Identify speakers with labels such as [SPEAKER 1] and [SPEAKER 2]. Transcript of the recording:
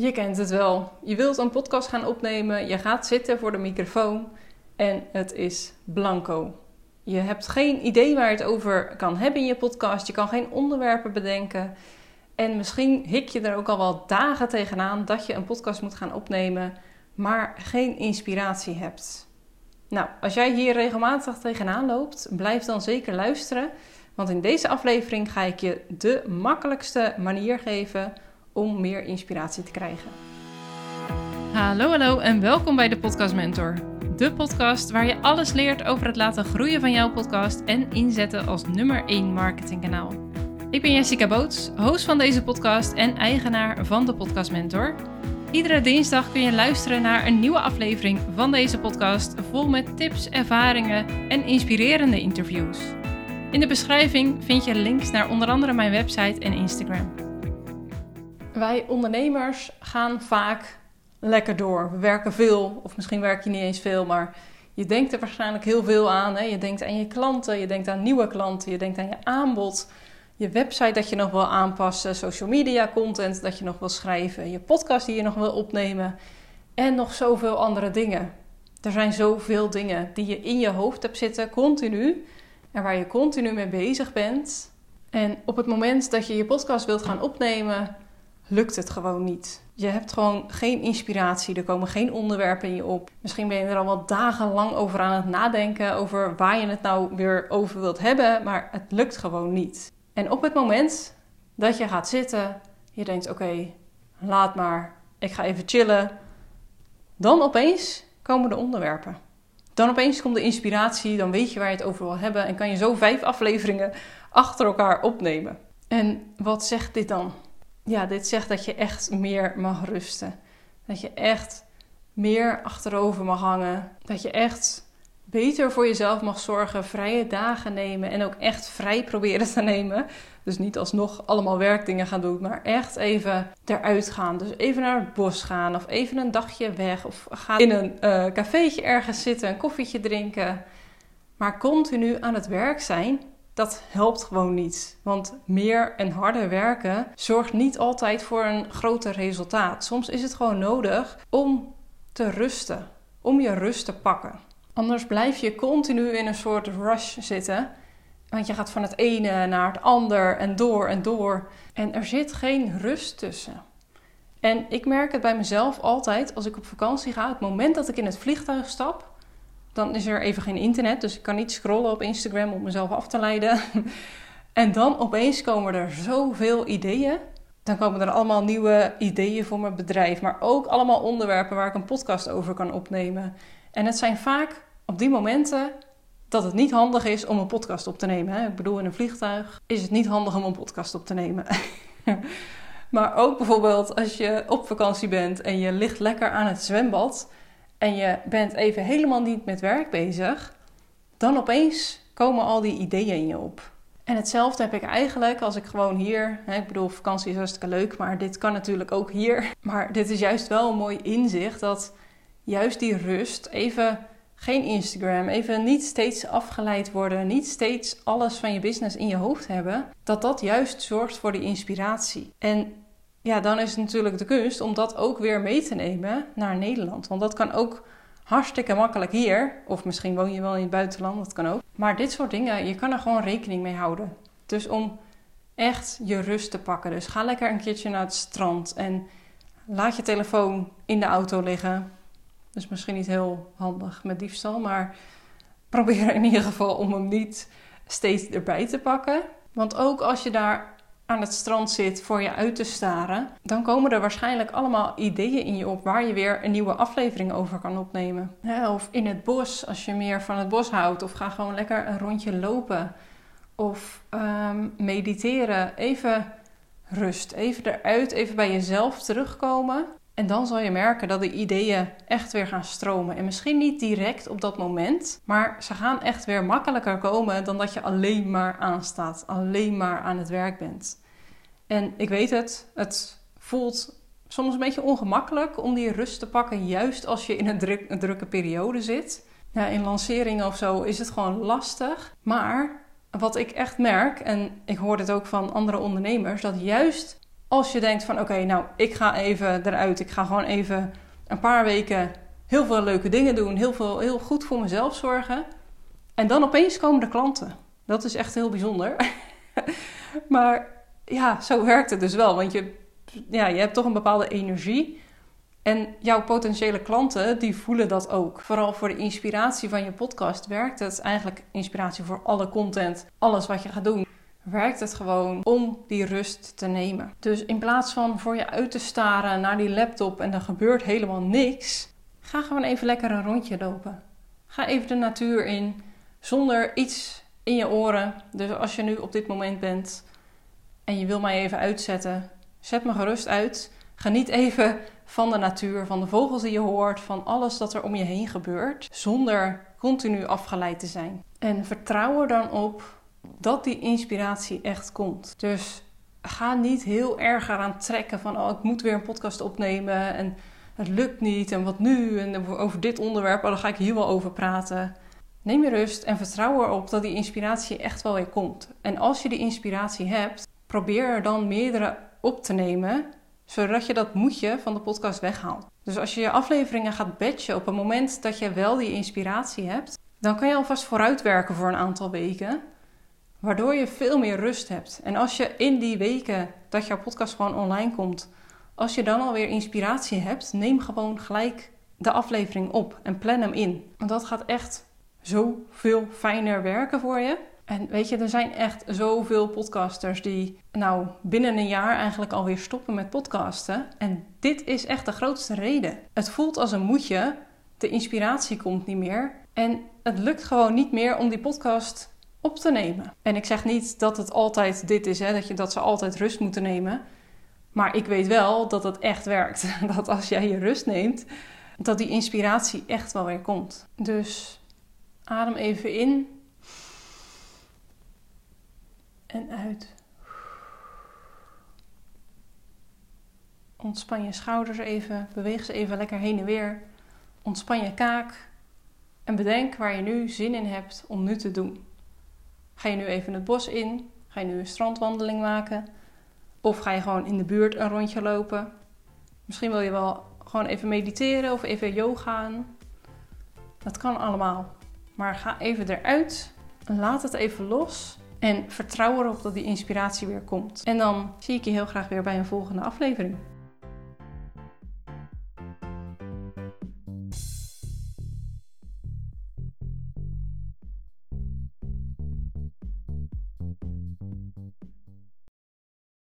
[SPEAKER 1] Je kent het wel. Je wilt een podcast gaan opnemen, je gaat zitten voor de microfoon en het is blanco. Je hebt geen idee waar je het over kan hebben in je podcast. Je kan geen onderwerpen bedenken. En misschien hik je er ook al wel dagen tegenaan dat je een podcast moet gaan opnemen, maar geen inspiratie hebt. Nou, als jij hier regelmatig tegenaan loopt, blijf dan zeker luisteren. Want in deze aflevering ga ik je de makkelijkste manier geven om meer inspiratie te krijgen. Hallo, hallo en welkom bij de Podcast Mentor. De podcast waar je alles leert over het laten groeien van jouw podcast en inzetten als nummer 1 marketingkanaal. Ik ben Jessica Boots, host van deze podcast en eigenaar van de Podcast Mentor. Iedere dinsdag kun je luisteren naar een nieuwe aflevering van deze podcast, vol met tips, ervaringen en inspirerende interviews. In de beschrijving vind je links naar onder andere mijn website en Instagram. Wij ondernemers gaan vaak lekker door. We werken veel, of misschien werk je niet eens veel, maar je denkt er waarschijnlijk heel veel aan. Hè? Je denkt aan je klanten, je denkt aan nieuwe klanten, je denkt aan je aanbod, je website dat je nog wil aanpassen, social media content dat je nog wil schrijven, je podcast die je nog wil opnemen en nog zoveel andere dingen. Er zijn zoveel dingen die je in je hoofd hebt zitten, continu, en waar je continu mee bezig bent. En op het moment dat je je podcast wilt gaan opnemen, lukt het gewoon niet. Je hebt gewoon geen inspiratie, er komen geen onderwerpen in je op. Misschien ben je er al wel dagenlang over aan het nadenken, over waar je het nou weer over wilt hebben, maar het lukt gewoon niet. En op het moment dat je gaat zitten, je denkt: oké, laat maar, ik ga even chillen. Dan opeens komen de onderwerpen. Dan opeens komt de inspiratie, dan weet je waar je het over wil hebben en kan je zo vijf afleveringen achter elkaar opnemen. En wat zegt dit dan? Ja, dit zegt dat je echt meer mag rusten. Dat je echt meer achterover mag hangen. Dat je echt beter voor jezelf mag zorgen, vrije dagen nemen en ook echt vrij proberen te nemen. Dus niet alsnog allemaal werkdingen gaan doen, maar echt even eruit gaan. Dus even naar het bos gaan of even een dagje weg of ga in een uh, cafeetje ergens zitten, een koffietje drinken. Maar continu aan het werk zijn dat helpt gewoon niet. Want meer en harder werken zorgt niet altijd voor een groter resultaat. Soms is het gewoon nodig om te rusten, om je rust te pakken. Anders blijf je continu in een soort rush zitten. Want je gaat van het ene naar het ander en door en door. En er zit geen rust tussen. En ik merk het bij mezelf altijd als ik op vakantie ga. Het moment dat ik in het vliegtuig stap, dan is er even geen internet, dus ik kan niet scrollen op Instagram om mezelf af te leiden. en dan opeens komen er zoveel ideeën. Dan komen er allemaal nieuwe ideeën voor mijn bedrijf, maar ook allemaal onderwerpen waar ik een podcast over kan opnemen. En het zijn vaak op die momenten dat het niet handig is om een podcast op te nemen. Ik bedoel, in een vliegtuig is het niet handig om een podcast op te nemen. maar ook bijvoorbeeld als je op vakantie bent en je ligt lekker aan het zwembad en je bent even helemaal niet met werk bezig, dan opeens komen al die ideeën in je op. En hetzelfde heb ik eigenlijk als ik gewoon hier, hè, ik bedoel, vakantie is hartstikke leuk, maar dit kan natuurlijk ook hier. Maar dit is juist wel een mooi inzicht dat juist die rust, even geen Instagram, even niet steeds afgeleid worden, niet steeds alles van je business in je hoofd hebben, dat dat juist zorgt voor die inspiratie. En ja, dan is het natuurlijk de kunst om dat ook weer mee te nemen naar Nederland. Want dat kan ook hartstikke makkelijk hier. Of misschien woon je wel in het buitenland, dat kan ook. Maar dit soort dingen, je kan er gewoon rekening mee houden. Dus om echt je rust te pakken. Dus ga lekker een keertje naar het strand en laat je telefoon in de auto liggen. Dus misschien niet heel handig met diefstal, maar probeer in ieder geval om hem niet steeds erbij te pakken. Want ook als je daar aan het strand zit voor je uit te staren, dan komen er waarschijnlijk allemaal ideeën in je op waar je weer een nieuwe aflevering over kan opnemen. Of in het bos, als je meer van het bos houdt, of ga gewoon lekker een rondje lopen. Of ehm, mediteren. Even rust, even eruit, even bij jezelf terugkomen. En dan zal je merken dat de ideeën echt weer gaan stromen. En misschien niet direct op dat moment, maar ze gaan echt weer makkelijker komen dan dat je alleen maar aanstaat, alleen maar aan het werk bent. En ik weet het, het voelt soms een beetje ongemakkelijk om die rust te pakken, juist als je in een, druk, een drukke periode zit. Ja, in lanceringen of zo is het gewoon lastig. Maar wat ik echt merk, en ik hoor dit ook van andere ondernemers, dat juist Als je denkt van oké, nou ik ga even eruit. Ik ga gewoon even een paar weken heel veel leuke dingen doen. Heel, veel, heel goed voor mezelf zorgen. En dan opeens komen de klanten. Dat is echt heel bijzonder. maar ja, zo werkt het dus wel. Want je, ja, je hebt toch een bepaalde energie. En jouw potentiële klanten, die voelen dat ook. Vooral voor de inspiratie van je podcast werkt het eigenlijk inspiratie voor alle content, alles wat je gaat doen. Werkt het gewoon om die rust te nemen. Dus in plaats van voor je uit te staren naar die laptop en er gebeurt helemaal niks, ga gewoon even lekker een rondje lopen. Ga even de natuur in zonder iets in je oren. Dus als je nu op dit moment bent en je wil mij even uitzetten, zet me gerust uit. Geniet even van de natuur, van de vogels die je hoort, van alles dat er om je heen gebeurt, zonder continu afgeleid te zijn. En vertrouw er dan op dat die inspiratie echt komt. Dus ga niet heel erg eraan trekken van oh, ik moet weer een podcast opnemen en het lukt niet en wat nu en over dit onderwerp, oh, dan ga ik hier wel over praten. Neem je rust en vertrouw erop dat die inspiratie echt wel weer komt. En als je die inspiratie hebt, probeer er dan meerdere op te nemen, zodat je dat moetje van de podcast weghaalt. Dus als je je afleveringen gaat batchen op het moment dat je wel die inspiratie hebt, dan kan je alvast vooruitwerken voor een aantal weken, waardoor je veel meer rust hebt. En als je in die weken dat jouw podcast gewoon online komt, als je dan alweer inspiratie hebt, neem gewoon gelijk de aflevering op en plan hem in. Want dat gaat echt zoveel fijner werken voor je. En weet je, er zijn echt zoveel podcasters die nou binnen een jaar eigenlijk alweer stoppen met podcasten. En dit is echt de grootste reden. Het voelt als een moedje, de inspiratie komt niet meer. En het lukt gewoon niet meer om die podcast op te nemen. En ik zeg niet dat het altijd dit is, hè, dat, je, dat ze altijd rust moeten nemen. Maar ik weet wel dat het echt werkt. Dat als jij je rust neemt, dat die inspiratie echt wel weer komt. Dus Adem even in en uit. Ontspan je schouders even, beweeg ze even lekker heen en weer. Ontspan je kaak en bedenk waar je nu zin in hebt om nu te doen. Ga je nu even het bos in? Ga je nu een strandwandeling maken? Of ga je gewoon in de buurt een rondje lopen? Misschien wil je wel gewoon even mediteren of even yogaan. Dat kan allemaal. Maar ga even eruit, laat het even los en vertrouw erop dat die inspiratie weer komt. En dan zie ik je heel graag weer bij een volgende aflevering.